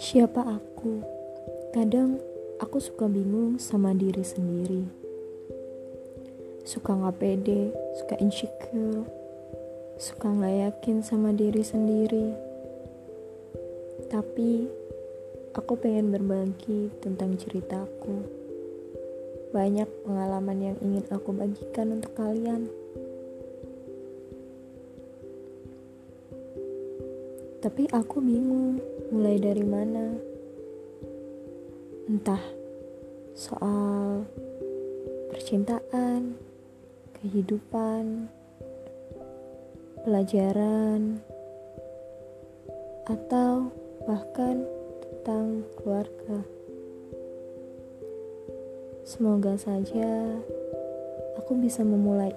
Siapa aku? Kadang aku suka bingung sama diri sendiri. Suka gak pede, suka insecure, suka gak yakin sama diri sendiri. Tapi aku pengen berbagi tentang ceritaku. Banyak pengalaman yang ingin aku bagikan untuk kalian. Tapi aku bingung mulai dari mana. Entah soal percintaan, kehidupan, pelajaran, atau bahkan tentang keluarga. Semoga saja aku bisa memulai